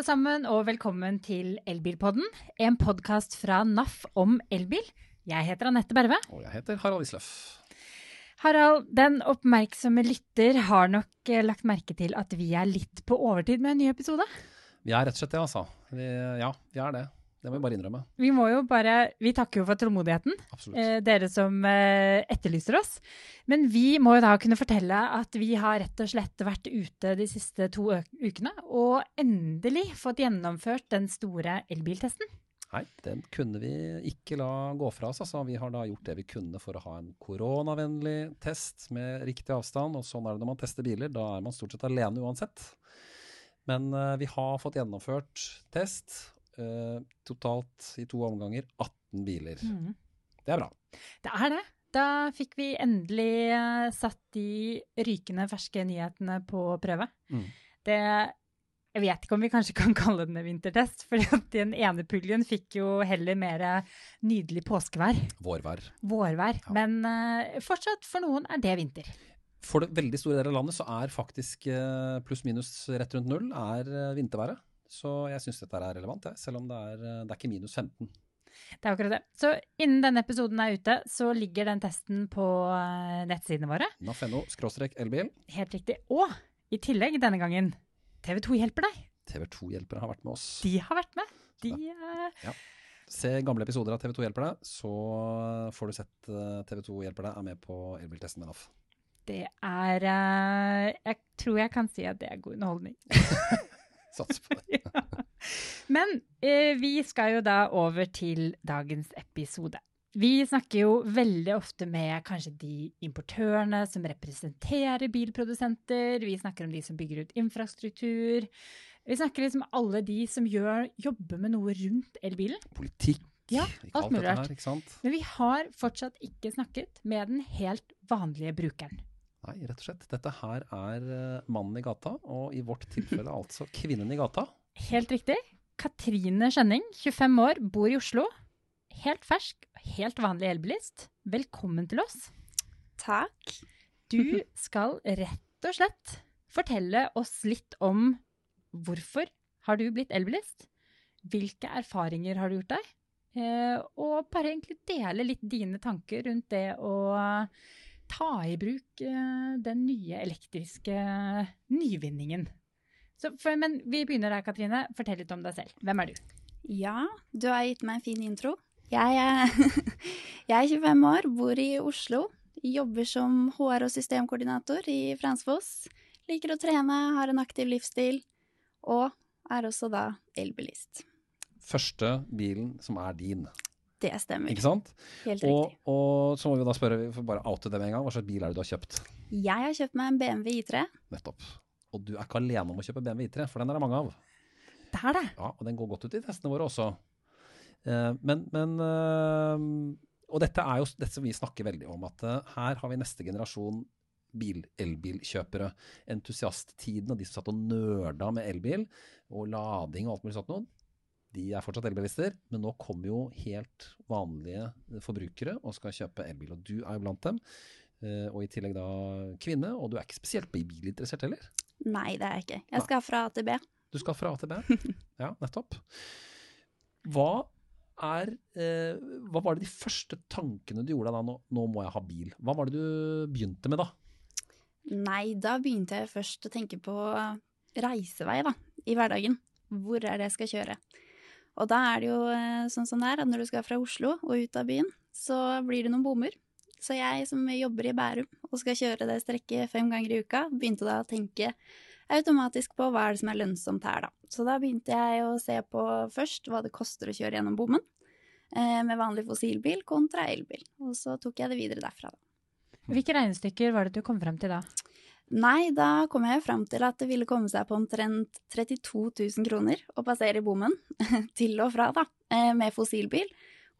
alle sammen, og velkommen til Elbilpodden. En podkast fra NAF om elbil. Jeg heter Anette Berve. Og jeg heter Harald Isløff. Harald, den oppmerksomme lytter har nok eh, lagt merke til at vi er litt på overtid med en ny episode. Vi er rett og slett det, altså. Vi, ja, vi er det. Det må vi bare innrømme. Vi må jo bare Vi takker jo for tålmodigheten, eh, dere som eh, etterlyser oss. Men vi må jo da kunne fortelle at vi har rett og slett vært ute de siste to ukene og endelig fått gjennomført den store elbiltesten. Nei, den kunne vi ikke la gå fra oss. Altså. Vi har da gjort det vi kunne for å ha en koronavennlig test med riktig avstand. Og sånn er det når man tester biler. Da er man stort sett alene uansett. Men eh, vi har fått gjennomført test. Eh, totalt i to omganger 18 biler. Det er bra. Det er det. Da fikk vi endelig eh, satt de rykende ferske nyhetene på prøve. Mm. Det Jeg vet ikke om vi kanskje kan kalle den en vintertest, for den ene puljen fikk jo heller mer nydelig påskevær. Vårvær. Vårvær. Ja. Men uh, fortsatt, for noen er det vinter. For det veldig store deler av landet så er faktisk uh, pluss-minus rett rundt null er uh, vinterværet. Så jeg syns dette er relevant, jeg, selv om det er, eh, det er ikke minus 15. Det er akkurat det. Så innen denne episoden er ute, så ligger den testen på eh, nettsidene våre. Naf.no elbil. Helt riktig. Og i tillegg denne gangen, TV 2 hjelper deg. TV2 hjelper har vært med oss. De har vært med. De ja. Se gamle episoder av TV2 hjelper deg, så får du sett eh, TV2 hjelper deg er med på elbiltesten med NAF. Det er eh, Jeg tror jeg kan si at det er god underholdning. Sats på det. Men eh, vi skal jo da over til dagens episode. Vi snakker jo veldig ofte med kanskje de importørene som representerer bilprodusenter. Vi snakker om de som bygger ut infrastruktur. Vi snakker liksom alle de som gjør, jobber med noe rundt elbilen. Politikk, Ja, alt mulig rart. Men vi har fortsatt ikke snakket med den helt vanlige brukeren. Nei, rett og slett. Dette her er eh, mannen i gata, og i vårt tilfelle altså kvinnen i gata. Helt riktig. Katrine Skjønning, 25 år, bor i Oslo. Helt fersk, helt vanlig elbilist. Velkommen til oss. Takk. Du skal rett og slett fortelle oss litt om hvorfor har du blitt elbilist? Hvilke erfaringer har du gjort deg? Eh, og bare egentlig dele litt dine tanker rundt det å ta i bruk eh, den nye elektriske nyvinningen. Så, for, men vi begynner der, Katrine. Fortell litt om deg selv. Hvem er du? Ja, du har gitt meg en fin intro. Jeg er, jeg er 25 år, bor i Oslo. Jobber som HR- og systemkoordinator i Fransfoss. Liker å trene, har en aktiv livsstil. Og er også da elbilist. Første bilen som er din, Det stemmer. ikke sant? Helt riktig. og så må vi da spørre, vi får bare oute det med en gang, hva slags bil er det du har kjøpt? Jeg har kjøpt meg en BMW I3. Nettopp. Og du er ikke alene om å kjøpe BMW I3, for den er det mange av. Det er det. Ja, og den går godt ut i testene våre også. Eh, men, men eh, Og dette er jo dette som vi snakker veldig om, at eh, her har vi neste generasjon bil, elbilkjøpere. Entusiasttiden og de som satt og nerda med elbil og lading og alt mulig sånt noe. De er fortsatt elbilister, men nå kommer jo helt vanlige forbrukere og skal kjøpe elbil. Og du er jo blant dem. Eh, Og i tillegg da kvinne, og du er ikke spesielt bilinteressert heller. Nei, det er jeg ikke. Jeg skal fra A til B. Du skal fra A til B. Ja, nettopp. Hva er eh, Hva var det de første tankene du gjorde da? Nå, nå må jeg ha bil. Hva var det du begynte med da? Nei, da begynte jeg først å tenke på reisevei da, i hverdagen. Hvor er det jeg skal kjøre? Og da er det jo eh, sånn som det er, at når du skal fra Oslo og ut av byen, så blir det noen bommer. Så jeg som jobber i Bærum og skal kjøre det strekket fem ganger i uka, begynte da å tenke automatisk på hva er det som er lønnsomt her, da. Så da begynte jeg å se på først hva det koster å kjøre gjennom bommen, eh, med vanlig fossilbil kontra elbil. Og så tok jeg det videre derfra, da. Hvilke regnestykker var det du kom frem til da? Nei, da kom jeg fram til at det ville komme seg på omtrent 32 000 kroner å passere bommen, til og fra, da, eh, med fossilbil,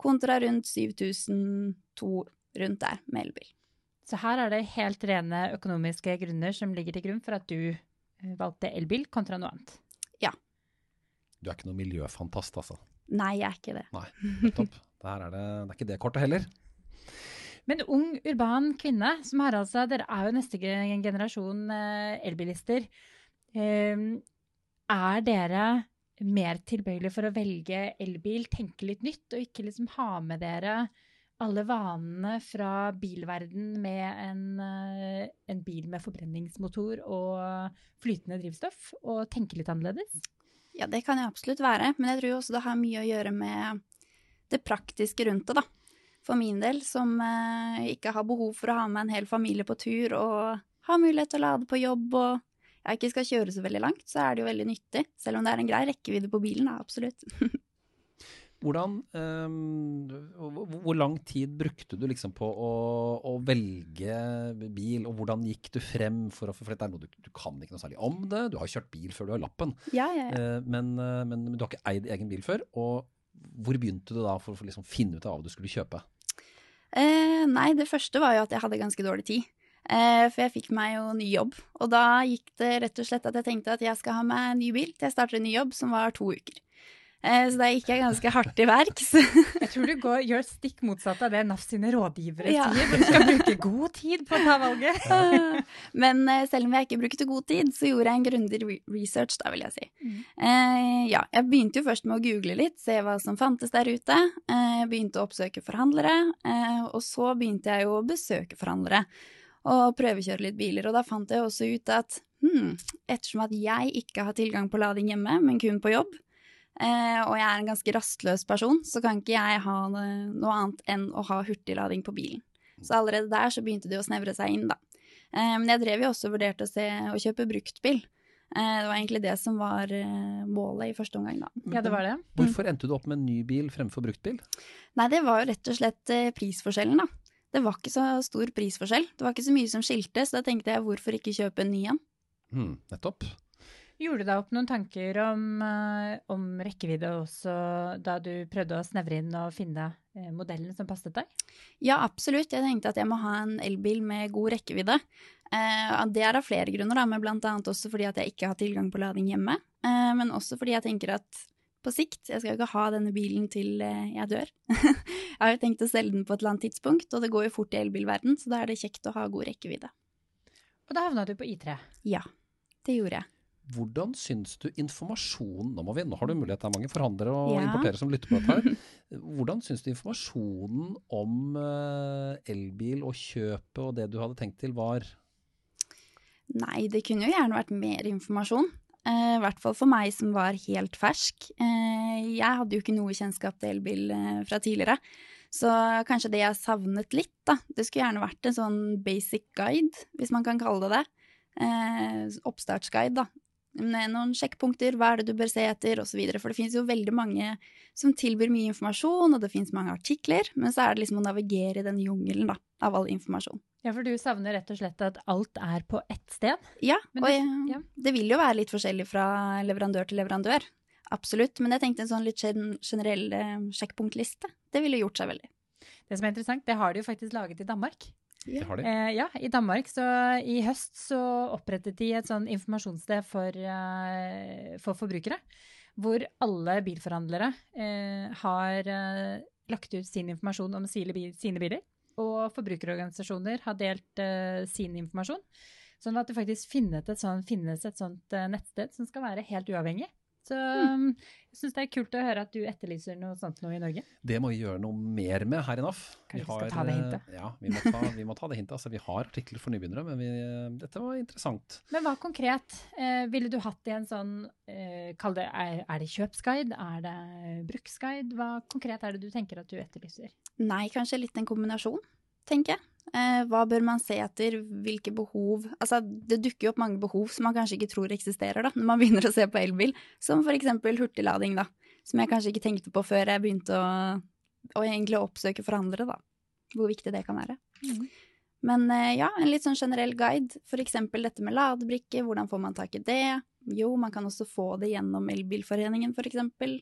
kontra rundt 7002 rundt der med elbil. Så her er det helt rene økonomiske grunner som ligger til grunn for at du eh, valgte elbil kontra noe annet. Ja. Du er ikke noe miljøfantast, altså. Nei, jeg er ikke det. Nei, nettopp. Der er det, det er ikke det kortet heller. Men ung, urban kvinne, som har altså dere er jo neste generasjon eh, elbilister. Eh, er dere mer tilbøyelige for å velge elbil, tenke litt nytt, og ikke liksom ha med dere alle vanene fra bilverden med en, eh, en bil med forbrenningsmotor og flytende drivstoff, og tenke litt annerledes? Ja, det kan jeg absolutt være, men jeg tror også det har mye å gjøre med det praktiske rundt det, da. For min del, som eh, ikke har behov for å ha med en hel familie på tur og ha mulighet til å lade på jobb og jeg ikke skal kjøre så veldig langt, så er det jo veldig nyttig. Selv om det er en grei rekkevidde på bilen, da, absolutt. Hvordan, um, hvor lang tid brukte du liksom på å, å, velge bil, og hvordan gikk du frem for å For det er noe du, du, kan ikke noe særlig om det, du har kjørt bil før du har lappen. Ja, ja, ja. Uh, men, men, du har ikke eid egen bil før. Og hvor begynte du da for å liksom finne ut av hva du skulle kjøpe? Eh, nei, det første var jo at jeg hadde ganske dårlig tid. For jeg fikk meg jo ny jobb, og da gikk det rett og slett at jeg tenkte at jeg skal ha meg en ny bil til jeg starter en ny jobb som var to uker. Eh, så da gikk jeg ganske hardt til verks. Jeg tror du går, gjør stikk motsatt av det NAF sine rådgivere ja. sier, for du skal bruke god tid på å ta valget. Men eh, selv om jeg ikke brukte god tid, så gjorde jeg en grundig research, da vil jeg si. Mm. Eh, ja, jeg begynte jo først med å google litt, se hva som fantes der ute. Jeg begynte å oppsøke forhandlere, og så begynte jeg jo å besøke forhandlere. Og prøvekjøre litt biler, og da fant jeg også ut at hmm, ettersom at jeg ikke har tilgang på lading hjemme, men kun på jobb, og jeg er en ganske rastløs person, så kan ikke jeg ha noe annet enn å ha hurtiglading på bilen. Så allerede der så begynte det å snevre seg inn, da. Eh, men jeg drev jo også og vurderte å, se, å kjøpe bruktbil. Eh, det var egentlig det som var eh, målet i første omgang, da. Ja, det var det. Mm. Hvorfor endte du opp med en ny bil fremfor bruktbil? Nei, det var jo rett og slett eh, prisforskjellen, da. Det var ikke så stor prisforskjell. Det var ikke så mye som skilte, så da tenkte jeg hvorfor ikke kjøpe en ny en? Mm, nettopp. Gjorde du deg opp noen tanker om, uh, om, rekkevidde også da du prøvde å snevre inn og finne uh, modellen som passet deg? Ja, absolutt. Jeg tenkte at jeg må ha en elbil med god rekkevidde. Uh, det er av flere grunner, da, men annet også fordi at jeg ikke har tilgang på lading hjemme. men også fordi jeg tenker at på sikt, jeg skal jo ikke ha denne bilen til jeg dør. jeg har jo tenkt å selge den på et eller annet tidspunkt, og det går jo fort i elbilverden, så da er det kjekt å ha god rekkevidde. Og da havna du på I3? Ja, det gjorde jeg. Hvordan syns du informasjonen nå, vi, nå, har du mulighet, det er mange forhandlere og ja. importere som lytter på dette her. Hvordan syns du informasjonen om uh, elbil og kjøpet og det du hadde tenkt til, var? Nei, det kunne jo gjerne vært mer informasjon. Uh, I hvert fall for meg som var helt fersk. Uh, jeg hadde jo ikke noe kjennskap til elbil fra tidligere. Så kanskje det jeg savnet litt, da. Det skulle gjerne vært en sånn basic guide, hvis man kan kalle det det. Eh, oppstartsguide, da noen sjekkpunkter, hva er det du bør se etter, osv. For det finnes jo veldig mange som tilbyr mye informasjon, og det finnes mange artikler, men så er det liksom å navigere i den jungelen da, av all informasjon. Ja, for du savner rett og slett at alt er på ett sted? Ja, og jeg, ja. det vil jo være litt forskjellig fra leverandør til leverandør. Absolutt, men jeg tenkte en sånn litt generell eh, sjekkpunktliste. Det ville gjort seg veldig. Det som er interessant, det har de jo faktisk laget i Danmark. Ja. de. Eh, ja, i Danmark. Så i høst så opprettet de et sånn informasjonssted for, eh, for forbrukere. Hvor alle bilforhandlere eh, har uh, lagt ut sin informasjon om sine, biler. Og forbrukerorganisasjoner har delt sin informasjon. Sånn at det faktisk finnes et, sånt, finnes et sånt nettsted som skal være helt uavhengig. Så mm. jeg syns det er kult å høre at du etterlyser noe sånt nå i Norge. Det må vi gjøre noe mer med her i NAF. Kanskje vi skal ta det hintet? Eh, ja, vi må ta, vi må ta det hintet. Altså, vi har artikler for nybegynnere, men vi, dette var interessant. Men hva konkret eh, ville du hatt i en sånn eh, Kall det er, er, det kjøpsguide? Er det bruksguide? Hva konkret er det du tenker at du etterlyser? Nei, kanskje litt en kombinasjon, tenker jeg. Eh, hva bør man se etter, hvilke behov Altså, det dukker jo opp mange behov som man kanskje ikke tror eksisterer, da, når man begynner å se på elbil, som for eksempel hurtiglading, da, som jeg kanskje ikke tenkte på før jeg begynte å, å egentlig oppsøke forhandlere, da, hvor viktig det kan være. Mm. Men eh, ja, en litt sånn generell guide, for eksempel dette med ladebrikke, hvordan får man tak i det? Jo, man kan også få det gjennom Elbilforeningen, for eksempel.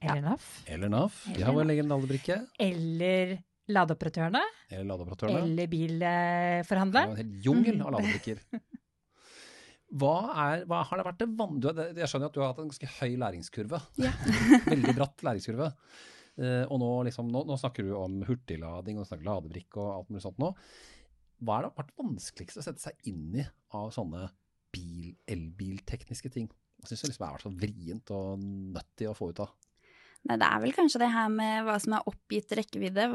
Eller NAF. Eller NAF. De har vår egen ladebrikke. Eller ladeoperatørene. Eller ladeoperatørene. Eller bilforhandleren. Det er en hel jungel av ladebrikker. Hva, er, hva har det vært det vanlige Jeg skjønner at du har hatt en ganske høy læringskurve. Ja. Veldig bratt læringskurve. Uh, og nå, liksom, nå, nå, snakker du om hurtiglading og snakker ladebrikke og alt mulig sånt nå. Hva er det vært vanskeligst å sette seg inn i av sånne bil, elbiltekniske ting? Hva syns du liksom er så vrient og nøttig å få ut av? Nei, det er vel kanskje det her med hva som er oppgitt rekkevidde,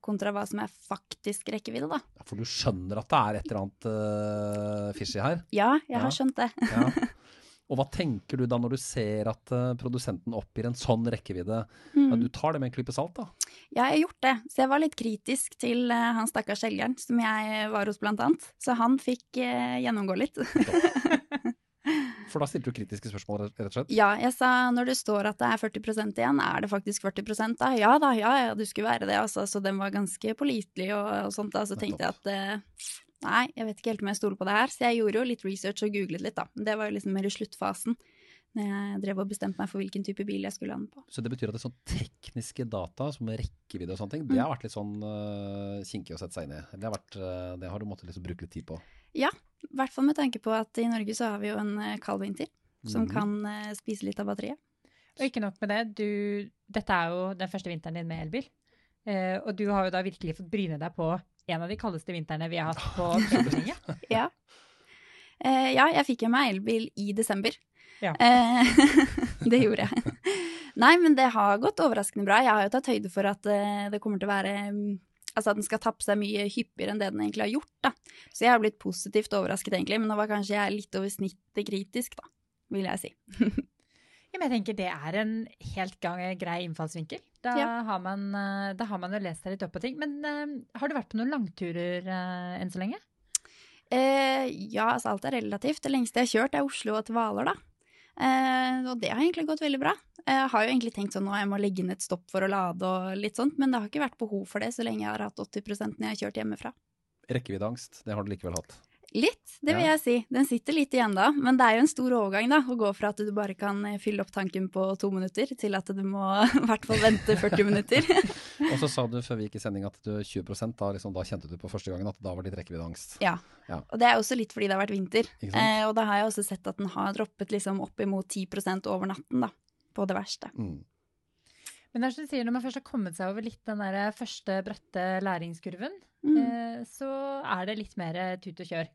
kontra hva som er faktisk rekkevidde, da. Ja, For du skjønner at det er et eller annet uh, fishy her? Ja, jeg Ja. har skjønt det. Ja. Og hva tenker du da når du ser at uh, produsenten oppgir en sånn rekkevidde? Mm. du tar det med en klype salt, da? Ja, jeg har gjort det. Så jeg var litt kritisk til uh, han stakkars selgeren som jeg var hos, blant annet. Så han fikk uh, gjennomgå litt. For da stilte du kritiske spørsmål, rett og slett? ja, jeg sa når det står at det er 40% igjen, er det faktisk 40 da? Ja da, ja ja, du skulle være det, altså. Så den var ganske pålitelig og, og sånt da. Så tenkte jeg at eh, nei, jeg vet ikke helt om jeg stoler på det her. Så jeg gjorde jo litt research og googlet litt, da. Det var jo liksom mer i sluttfasen. Når jeg drev og bestemte meg for hvilken type bil jeg skulle lande på. Så det betyr at det er sånn tekniske data, som rekkevidde og sånne ting, det har vært litt sånn uh, kinkig å sette seg inn i? Det har, vært, eh, det har du måttet liksom bruke litt tid på? I hvert fall med tanke på at i Norge så har vi jo en eh, kald vinter som mm. kan eh, spise litt av batteriet. Og ikke nok med det, du, dette er jo den første vinteren din med elbil. Eh, og du har jo da virkelig fått bryne deg på en av de kaldeste vintrene vi har hatt på Stortinget. Ja. Eh, ja, jeg fikk jo meg elbil i desember. Ja. Eh, det gjorde jeg. Nei, men det har gått overraskende bra. Jeg har jo tatt høyde for at det kommer til å være mm, Altså at den skal tappe seg mye hyppigere enn det den egentlig har gjort, da. Så jeg har blitt positivt overrasket, egentlig. Men nå var kanskje jeg litt over snittet kritisk, da, vil jeg si. Ja, men jeg tenker det er en helt gang, grei innfallsvinkel. Da, Ja. har man, eh, da har man jo lest seg litt opp på ting. Men uh, har du vært på noen langturer uh, enn så lenge? Eh, ja, altså alt er relativt. Det lengste jeg har kjørt er Oslo og til Hvaler, da. Eh, og det har egentlig gått veldig bra. Jeg har jo egentlig tenkt sånn nå jeg må legge inn et stopp for å lade og litt sånt, men det har ikke vært behov for det så lenge jeg har hatt 80 når jeg har kjørt hjemmefra. Rekkeviddeangst, det har du likevel hatt? Litt, det vil Ja. jeg si. Den sitter litt igjen da, men det er jo en stor overgang da, å gå fra at du bare kan eh, fylle opp tanken på to minutter, til at du må i hvert fall vente 40 minutter. Og så sa du før vi gikk i sending at du 20% da, liksom, da kjente du på første gangen at da var ditt rekkeviddeangst. Ja. Ja. Og det er også litt fordi det har vært vinter. Eh, og da har jeg også sett at den har droppet liksom opp imot 10% over natten, da. På det verste. Mm. Men det er som du sier, når man først har kommet seg over litt den der første bratte læringskurven, Mm. eh, så er det litt mer tut og kjør.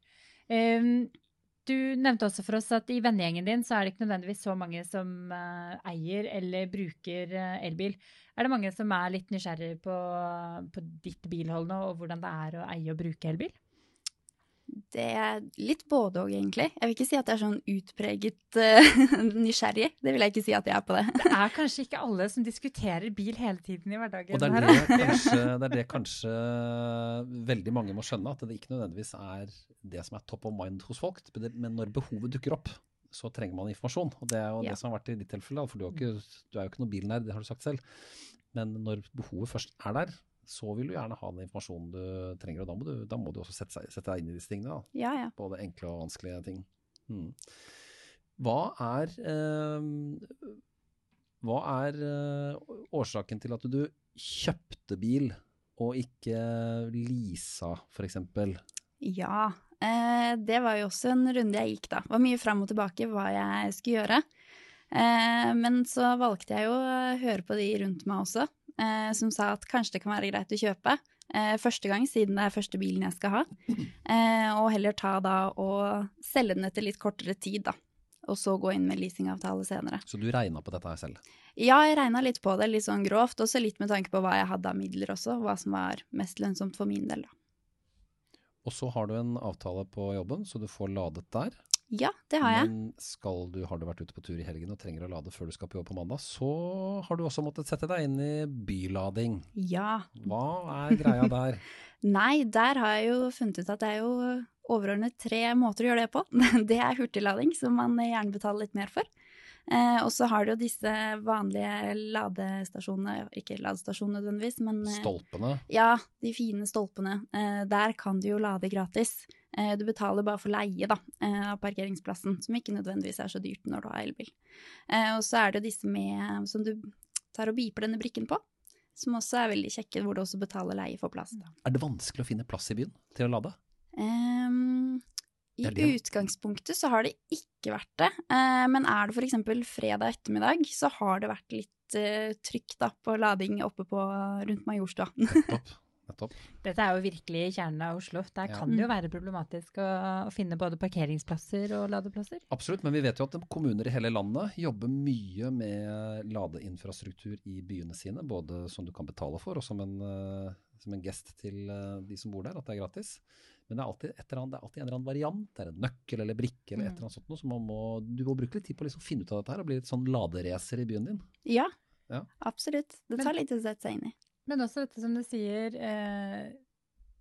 Du nevnte også for oss at i vennegjengen din så er det ikke nødvendigvis så mange som eh, eier eller bruker eh, elbil. Er det mange som er litt nysgjerrig på, på ditt bilhold nå, og hvordan det er å eie og bruke elbil? Det er litt både òg, egentlig. Jeg vil ikke si at jeg er sånn utpreget uh, nysgjerrig. Det vil jeg ikke si at jeg er på det. Det er kanskje ikke alle som diskuterer bil hele tiden i hverdagen. Og det er det, kanskje, det er det kanskje veldig mange må skjønne, at det ikke nødvendigvis er det som er top of mind hos folk. Men når behovet dukker opp, så trenger man informasjon. Og det er jo Ja. det som har vært i ditt tilfelle, for du, har ikke, du er jo ikke noe bilnerd, det har du sagt selv. Men når behovet først er der, så vil du gjerne ha den informasjonen du trenger, og da må du, da må du også sette, seg, sette deg inn i disse tingene. Da. Ja, ja. Både enkle og vanskelige ting. Hmm. Hva er, eh, hva er eh, årsaken til at du kjøpte bil og ikke leasa, f.eks.? Ja. Eh, det var jo også en runde jeg gikk, da. Det var mye fram og tilbake hva jeg skulle gjøre. Eh, men så valgte jeg jo å høre på de rundt meg også, eh, som sa at kanskje det kan være greit å kjøpe. Eh, første gang, siden det er første bilen jeg skal ha. Eh, og heller ta da og selge den etter litt kortere tid, da. Og så gå inn med leasingavtale senere. Så du regna på dette her selv? Ja, jeg regna litt på det, litt sånn grovt. Også litt med tanke på hva jeg hadde av midler også. Hva som var mest lønnsomt for min del, da. Og så har du en avtale på jobben, så du får ladet der. Ja, det har jeg. Men skal du, har du vært ute på tur i helgen og trenger å lade før du skal på jobb på mandag, så har du også måttet sette deg inn i bylading. Ja. Hva er greia der? Nei, der har jeg jo funnet ut at det er jo overordnet tre måter å gjøre det på. Det er hurtiglading, som man gjerne betaler litt mer for. Eh, og så har du jo disse vanlige ladestasjonene, ikke ladestasjonene nødvendigvis, men eh, Stolpene? Ja, de fine stolpene. Eh, der kan du jo lade gratis. Eh, du betaler bare for leie da, eh, av parkeringsplassen, som ikke nødvendigvis er så dyrt når du har elbil. Eh, og så er det disse med, som du tar og biper denne brikken på, som også er veldig kjekke, hvor du også betaler leie for plass. Da. Er det vanskelig å finne plass i byen til å lade? Um, I Det det. utgangspunktet så har det ikke vært det, men er det f.eks. fredag ettermiddag, så har det vært litt uh, trykk da, på lading oppe på, rundt Majorstua. Nettopp. Dette er jo virkelig kjernen av Oslo. Der Ja. kan det jo være problematisk å, å finne både parkeringsplasser og ladeplasser. Absolutt, men vi vet jo at kommuner i hele landet jobber mye med ladeinfrastruktur i byene sine. Både som du kan betale for, og som en, eh, som en gest til eh, de som bor der, at det er gratis. Men det er alltid, et eller annet, det er alltid en eller annen variant. Det er en nøkkel eller brikke eller et Mm. eller annet sånt noe. Så man må, du må bruke litt tid på å liksom finne ut av dette her og bli litt sånn laderacer i byen din. Ja, Ja. absolutt. Det tar litt å sette seg inn i. Men også dette som du sier, eh,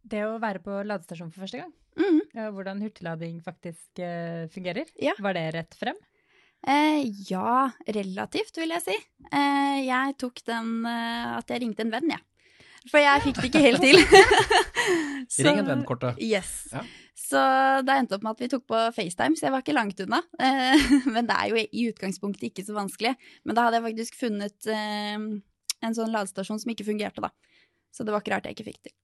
det å være på ladestasjon for første gang. Mhm. Og hvordan hurtiglading faktisk eh, fungerer. Ja. Var det rett frem? Eh, ja, relativt, vil jeg si. Eh, jeg tok den eh, at jeg ringte en venn, jeg. For jeg fikk det ikke helt til. Så- Ring en venn-kortet. Yes. Ja. Så det endte opp med at vi tok på FaceTime, så jeg var ikke langt unna. Eh, men det er jo i utgangspunktet ikke så vanskelig. Men da hadde jeg faktisk funnet eh, en sånn ladestasjon som ikke fungerte, da. Så det var ikke rart jeg ikke fikk til.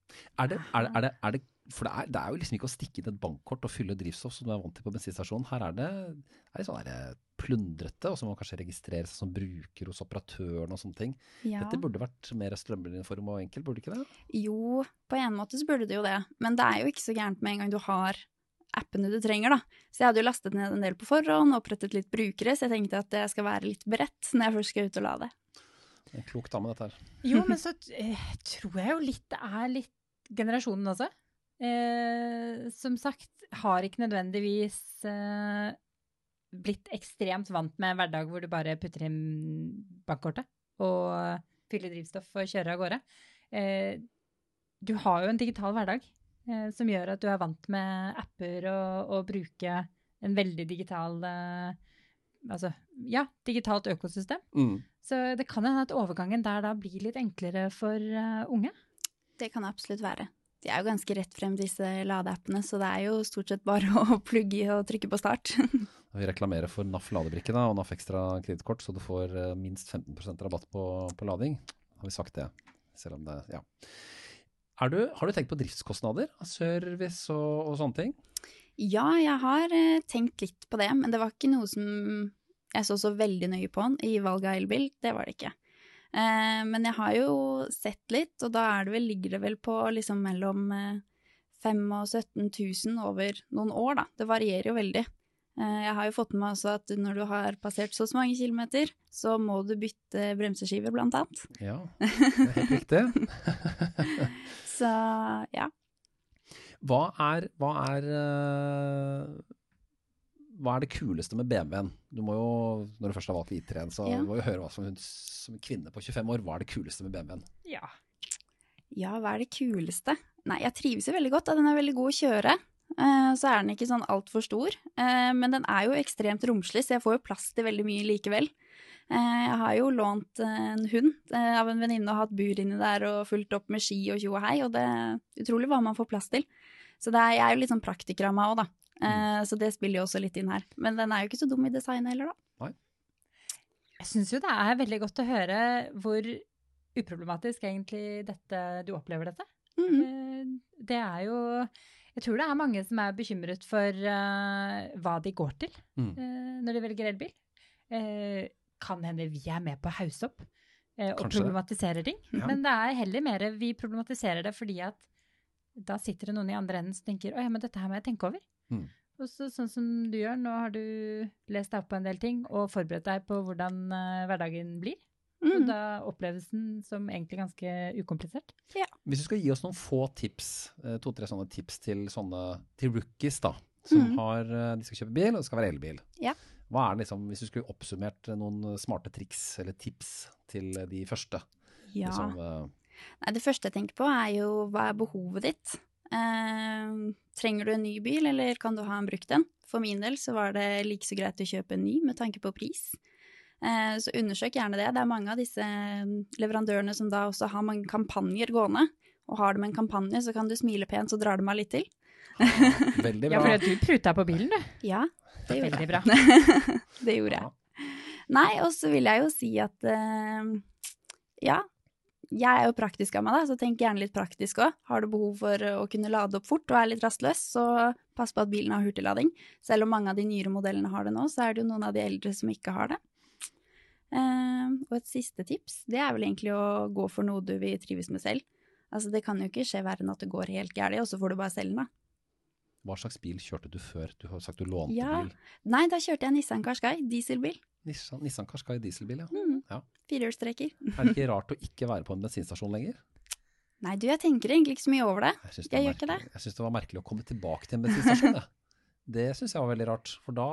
Er det, er det, er det, er det For det er, det er jo liksom ikke å stikke inn et bankkort og fylle drivstoff som du er vant til på bensinstasjonen. Her er det, er det sånn der plundrete, og så må man kanskje registrere seg som bruker hos operatøren og sånne ting. Ja. Dette burde vært mer strømlinjeform og enkelt, burde ikke det? Jo, på en måte så burde det jo det. Men det er jo ikke så gærent med en gang du har appene du trenger, da. Så jeg hadde jo lastet ned en del på forhånd, opprettet litt brukere, så jeg tenkte at det skal være litt beredt når jeg først skal ut og lade. En klok dame, dette her. Jo, men så eh, tror jeg jo litt det er litt generasjonen også. Eh, som sagt, har ikke nødvendigvis eh, blitt ekstremt vant med en hverdag hvor du bare putter inn bankkortet og fyller drivstoff og kjører av gårde. Eh, du har jo en digital hverdag eh, som gjør at du er vant med apper og, å bruke en veldig digital eh, Altså, ja, digitalt økosystem. Så det kan hende at overgangen der da blir litt enklere for uh, unge. Det kan det absolutt være. De er jo ganske rett frem, disse ladeappene, så det er jo stort sett bare å plugge i og trykke på start. Vi reklamerer for NAF ladebrikke og NAF ekstra kredittkort, så du får eh, minst 15% rabatt på, på lading. Har vi sagt det? Selv om det Ja. Er du, har du tenkt på driftskostnader? Service og, og sånne ting? Ja, jeg har eh, tenkt litt på det, men det var ikke noe som jeg så så veldig nøye på i valget av elbil. Det var det ikke. Eh, men jeg har jo sett litt, og da er det vel, ligger det vel på liksom mellom eh, 5 og 17 000 over noen år, da. Det varierer jo veldig. Eh, jeg har jo fått med meg også at når du har passert så mange kilometer, så må du bytte bremseskiver, blant annet. Ja, det er helt riktig. Så ja. Hva er, hva er eh, hva er det kuleste med BMW-en? Du må jo, Når du først har valgt I3-en, så Ja. må du høre hva som, som kvinne på 25 år, hva er det kuleste med BMW-en? Ja. Ja, hva er det kuleste? Nei, jeg trives jo veldig godt. Den er veldig god å kjøre. Eh, Så er den ikke sånn altfor stor, eh, men den er jo ekstremt romslig, så jeg får jo plass til veldig mye likevel. Eh, Jeg har jo lånt en hund av en venninne og hatt bur inni der og fulgt opp med ski og tjo og hei, og det er utrolig hva man får plass til. Så det er, jeg er jo litt sånn praktiker av meg òg, da. Eh, Så det spiller jo også litt inn her. Men den er jo ikke så dum i designet heller, da. Jeg syns jo det er veldig godt å høre hvor uproblematisk egentlig dette, du opplever dette. Mm. Eh, Det er jo Jeg tror det er mange som er bekymret for uh, hva de går til Mm. uh, når de velger elbil. Uh, kan hende vi er med på å hausse opp eh, og Kanskje det. problematisere ting. Ja. Men det er heller mer vi problematiserer det fordi at da sitter det noen i andre enden som tenker å ja, men dette her må jeg tenke over. Mm. Og så sånn som du gjør, nå har du lest deg opp på en del ting og forberedt deg på hvordan uh, hverdagen blir. Og Mhm. da oppleves den som egentlig ganske ukomplisert. Hvis du skal gi oss noen få tips, eh, to-tre sånne tips til sånne til rookies da, som mm. har, eh, de skal kjøpe bil, og det skal være elbil. Ja. Hva er det liksom, hvis du skulle oppsummert noen smarte triks eller tips til de første? Ja. Liksom, uh, Nei, det første jeg tenker på er jo hva er behovet ditt? Eh, trenger du en ny bil, eller kan du ha en brukt en? For min del så var det like så greit å kjøpe en ny med tanke på pris. Eh, så undersøk gjerne det. Det er mange av disse leverandørene som da også har mange kampanjer gående. Og har de en kampanje, så kan du smile pent, så drar de meg litt til. veldig Ja, bra. for du pruta på bilen, du. Ja, det gjorde Veldig jeg. bra. det gjorde jeg. Nei, og så vil jeg jo si at eh, ja, jeg er jo praktisk av meg, da, så tenk gjerne litt praktisk òg. Har du behov for å kunne lade opp fort og er litt rastløs, så pass på at bilen har hurtiglading. Selv om mange av de nyere modellene har det nå, så er det jo noen av de eldre som ikke har det. Eh, og et siste tips, det er vel egentlig å gå for noe du vil trives med selv. Altså, det kan jo ikke skje verre enn at det går helt galt, og så får du bare selge den, da. Hva slags bil kjørte du før? Du har sagt du lånte Ja. bil. Nei, da kjørte jeg Nissan Qashqai, dieselbil. Nissan, Nissan Qashqai dieselbil, ja. Mm. Ja. Firehjulstrekker. Er det ikke rart å ikke være på en bensinstasjon lenger? Nei, du, jeg tenker egentlig ikke så mye over det. Jeg Jeg gjør ikke det. jeg synes det var merkelig å komme tilbake til en bensinstasjon. jeg. Det syns jeg var veldig rart. For da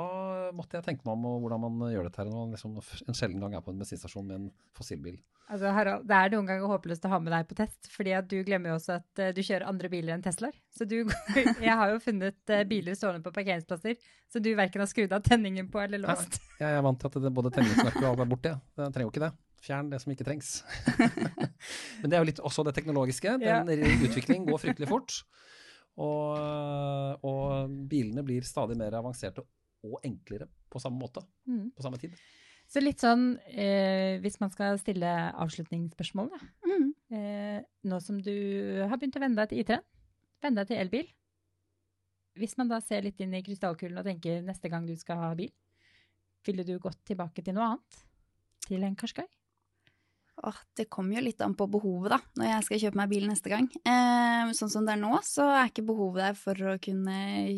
måtte jeg tenke meg om hvordan man gjør dette her når man liksom en sjelden gang er på en bensinstasjon med en fossilbil. Altså, Harald, det er noen ganger håpløst å ha med deg på test, fordi at du glemmer jo også at eh, du kjører andre biler enn Teslaer. Så du, jeg har jo funnet eh, biler stående på parkeringsplasser, så du verken har skrudd av tenningen på eller låst. Jeg er vant til at det, både tenningsmerket og alt er borte. Jeg trenger jo ikke det. Fjern det som ikke trengs. Men det er jo litt også det teknologiske. Ja. Den utvikling går fryktelig fort. Og, og bilene blir stadig mer avanserte og enklere på samme måte, Mm. på samme tid. Så litt sånn, eh, hvis man skal stille avslutningsspørsmål, da. Mm. Eh, nå som du har begynt å venne deg til IT-en, venne deg til elbil. Hvis man da ser litt inn i krystallkulen og tenker neste gang du skal ha bil, ville du gått tilbake til noe annet? Til en Qashqai? Åh, det kommer jo litt an på behovet, da, når jeg skal kjøpe meg bil neste gang. Eh, sånn som det er nå, så er ikke behovet der for å kunne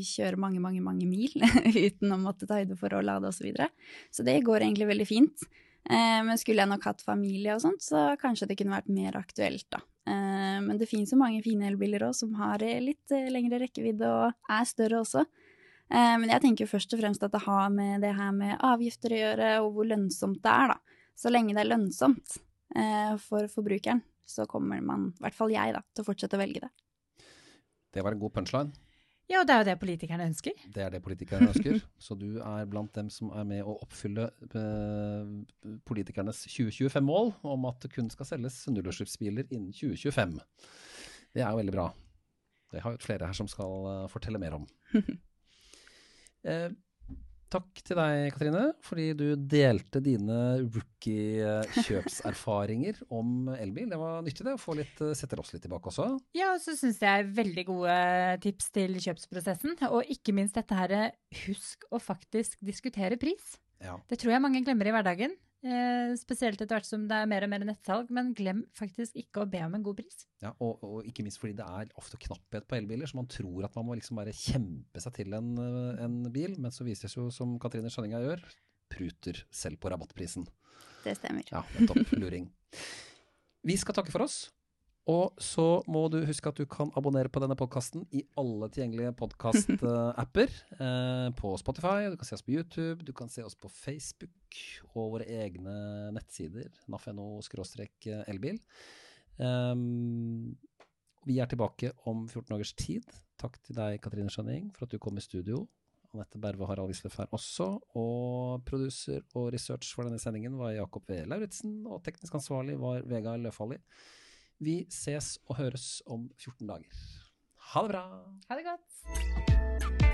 kjøre mange, mange, mange mil uten å måtte ta høyde for å lade osv. Så, videre. så det går egentlig veldig fint. Eh, men skulle jeg nok hatt familie og sånt, så kanskje det kunne vært mer aktuelt, da. Eh, men det finnes jo mange fine elbiler òg som har eh, litt eh, lengre rekkevidde og er større også. Eh, men jeg tenker jo først og fremst at det har med det her med avgifter å gjøre, og hvor lønnsomt det er, da. Så lenge det er lønnsomt for forbrukeren, så kommer man, i hvert fall jeg, da, til å fortsette å velge det. Det var en god punchline. Ja, og det er jo det politikerne ønsker. Det er det politikerne ønsker. Så du er blant dem som er med å oppfylle eh, politikernes 2025-mål om at det kun skal selges nullutslippsbiler innen 2025. Det er jo veldig bra. Det har jo flere her som skal eh, fortelle mer om. Eh, takk til deg, Katrine, fordi du delte dine rookie-kjøpserfaringer om elbil. Det var nyttig det, å få litt, eh, setter oss litt tilbake også. Ja, og så syns jeg er veldig gode tips til kjøpsprosessen. Og ikke minst dette her, husk å faktisk diskutere pris. Ja. Det tror jeg mange glemmer i hverdagen. Eh, spesielt etter hvert som det er mer og mer nettsalg. Men glem faktisk ikke å be om en god pris. Ja, og, og ikke minst fordi det er ofte knapphet på elbiler, så man tror at man må liksom bare kjempe seg til en, eh, en bil, men så seg jo, som Katrine Skjønninga gjør, pruter selv på rabattprisen. Det stemmer. Ja, nettopp. Luring. Vi skal takke for oss. Og så må du huske at du kan abonnere på denne podkasten i alle tilgjengelige podkast-apper. Eh, på Spotify, du kan se oss på YouTube, du kan se oss på Facebook og våre egne nettsider. naf.no elbil. Um, vi er tilbake om 14 dagers tid. Takk til deg, Katrine Skjønning, for at du kom i studio. Anette Berve og Harald Wisløff her også. Og produser og research for denne sendingen var Jakob V. Lauritzen, og teknisk ansvarlig var Vegard Løfaldli. Vi ses og høres om 14 dager. Ha det bra! Ha det godt!